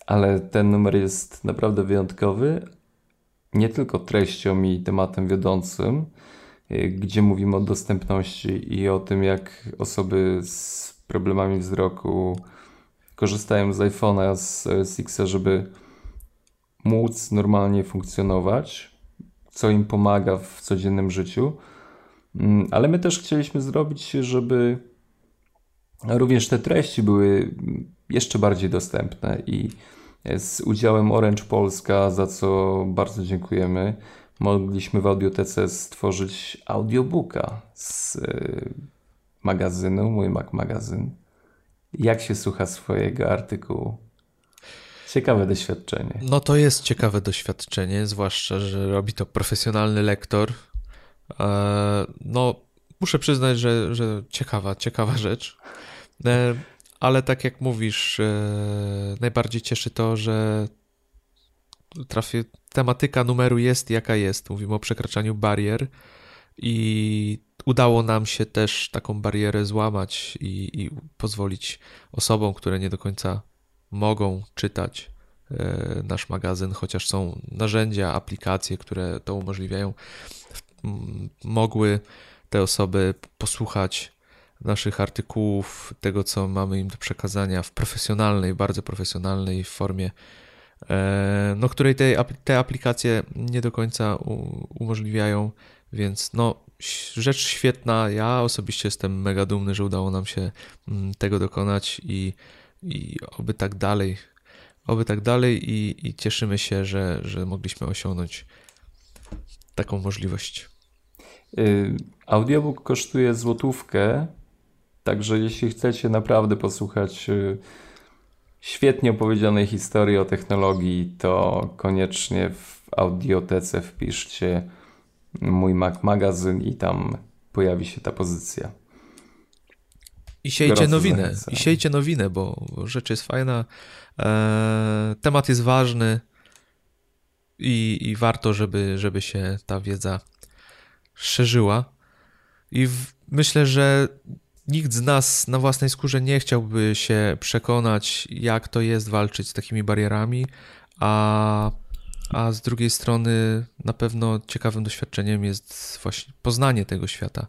Ale ten numer jest naprawdę wyjątkowy. Nie tylko treścią i tematem wiodącym, y, gdzie mówimy o dostępności i o tym, jak osoby z problemami wzroku korzystają z iPhone'a, z X, żeby móc normalnie funkcjonować, co im pomaga w codziennym życiu Mm, ale my też chcieliśmy zrobić, żeby również te treści były jeszcze bardziej dostępne i z udziałem Orange Polska, za co bardzo dziękujemy. Mogliśmy w Audiotece stworzyć audiobooka z magazynu, mój Mac magazyn. Jak się słucha swojego artykułu? Ciekawe doświadczenie. No to jest ciekawe doświadczenie, zwłaszcza, że robi to profesjonalny lektor. E, no, muszę przyznać, że, że ciekawa, ciekawa rzecz. E, ale tak jak mówisz, e, najbardziej cieszy to, że trafię, tematyka numeru jest jaka jest. Mówimy o przekraczaniu barier i udało nam się też taką barierę złamać i, i pozwolić osobom, które nie do końca mogą czytać e, nasz magazyn, chociaż są narzędzia, aplikacje, które to umożliwiają, mogły te osoby posłuchać naszych artykułów, tego co mamy im do przekazania w profesjonalnej, bardzo profesjonalnej formie, e, no, której te, te aplikacje nie do końca umożliwiają, więc no, rzecz świetna. Ja osobiście jestem mega dumny, że udało nam się mm, tego dokonać i, i oby tak dalej. Oby tak dalej i, i cieszymy się, że, że mogliśmy osiągnąć taką możliwość. Y, audiobook kosztuje złotówkę, także jeśli chcecie naprawdę posłuchać y, świetnie opowiedzianej historii o technologii, to koniecznie w audiotece wpiszcie mój Mac magazyn i tam pojawi się ta pozycja. I siejcie nowinę, i siejcie nowinę, bo rzecz jest fajna, e, temat jest ważny i, i warto, żeby, żeby się ta wiedza szerzyła. I w, myślę, że nikt z nas na własnej skórze nie chciałby się przekonać, jak to jest walczyć z takimi barierami, a a z drugiej strony na pewno ciekawym doświadczeniem jest właśnie poznanie tego świata.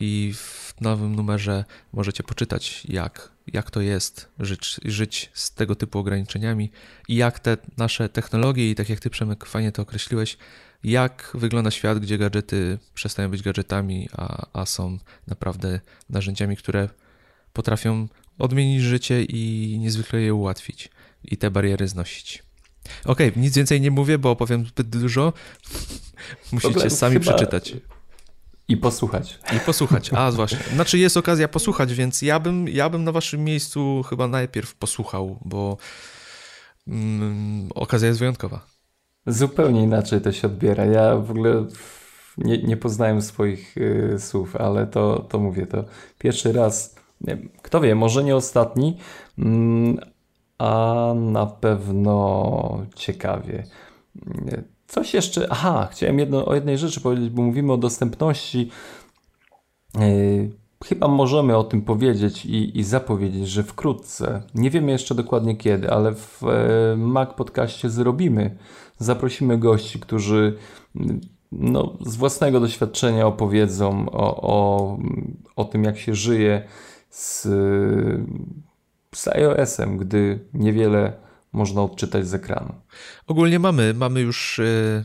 I w nowym numerze możecie poczytać, jak, jak to jest żyć, żyć z tego typu ograniczeniami i jak te nasze technologie, i tak jak ty Przemek fajnie to określiłeś, jak wygląda świat, gdzie gadżety przestają być gadżetami, a, a są naprawdę narzędziami, które potrafią odmienić życie i niezwykle je ułatwić i te bariery znosić. Okej, okay, nic więcej nie mówię, bo opowiem zbyt dużo. *laughs* Musicie sami przeczytać. I posłuchać. I posłuchać, a zwłaszcza. Znaczy jest okazja posłuchać, więc ja bym, ja bym na waszym miejscu chyba najpierw posłuchał, bo mm, okazja jest wyjątkowa. Zupełnie inaczej to się odbiera. Ja w ogóle nie, nie poznałem swoich y, słów, ale to, to mówię, to pierwszy raz, kto wie, może nie ostatni, mm, a na pewno ciekawie. Coś jeszcze. Aha, chciałem jedno, o jednej rzeczy powiedzieć, bo mówimy o dostępności. Yy, chyba możemy o tym powiedzieć i, i, zapowiedzieć, że wkrótce, nie wiemy jeszcze dokładnie kiedy, ale w e, Mac Podcaście zrobimy. Zaprosimy gości, którzy no, z własnego doświadczenia opowiedzą o, o, o tym, jak się żyje z z iOS-em, gdy niewiele można odczytać z ekranu. Ogólnie mamy, mamy już y,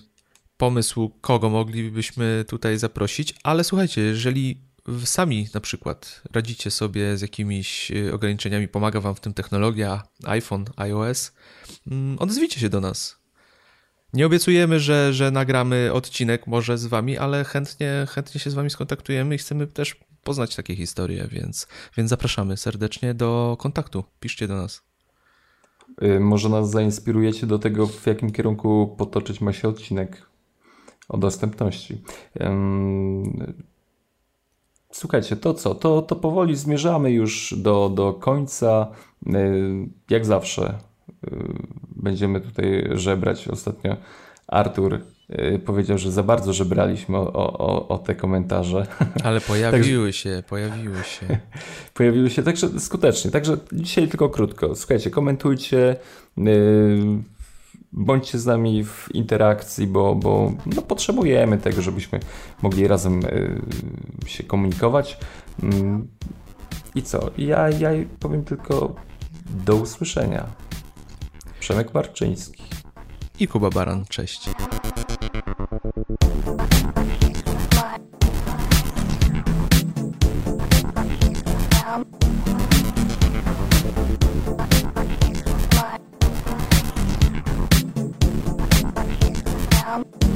pomysł, kogo moglibyśmy tutaj zaprosić, ale słuchajcie, jeżeli sami na przykład radzicie sobie z jakimiś y, ograniczeniami, pomaga wam w tym technologia, iPhone, iOS, mm, odezwijcie się do nas. Nie obiecujemy, że, że nagramy odcinek może z wami, ale chętnie, chętnie się z wami skontaktujemy i chcemy też poznać takie historie, więc, więc zapraszamy serdecznie do kontaktu. Piszcie do nas. Y, może nas zainspirujecie do tego, w jakim kierunku potoczyć ma się odcinek o dostępności. Słuchajcie, to co? To, to powoli zmierzamy już do, do końca. Y, jak zawsze y, będziemy tutaj żebrać. Ostatnio Artur powiedział, że za bardzo żebraliśmy o, o, o te komentarze. Ale *laughs* pojawiły także, się, pojawiły się. *laughs* pojawiły się, także skutecznie. Także dzisiaj tylko krótko. Słuchajcie, komentujcie, yy, bądźcie z nami w interakcji, bo, bo no, potrzebujemy tego, żebyśmy mogli razem yy, się komunikować. Yy, I co? Ja, ja powiem tylko do usłyszenia. Przemek Marczyński. I Kuba Baran, cześć. www.thebrandingcoach.com.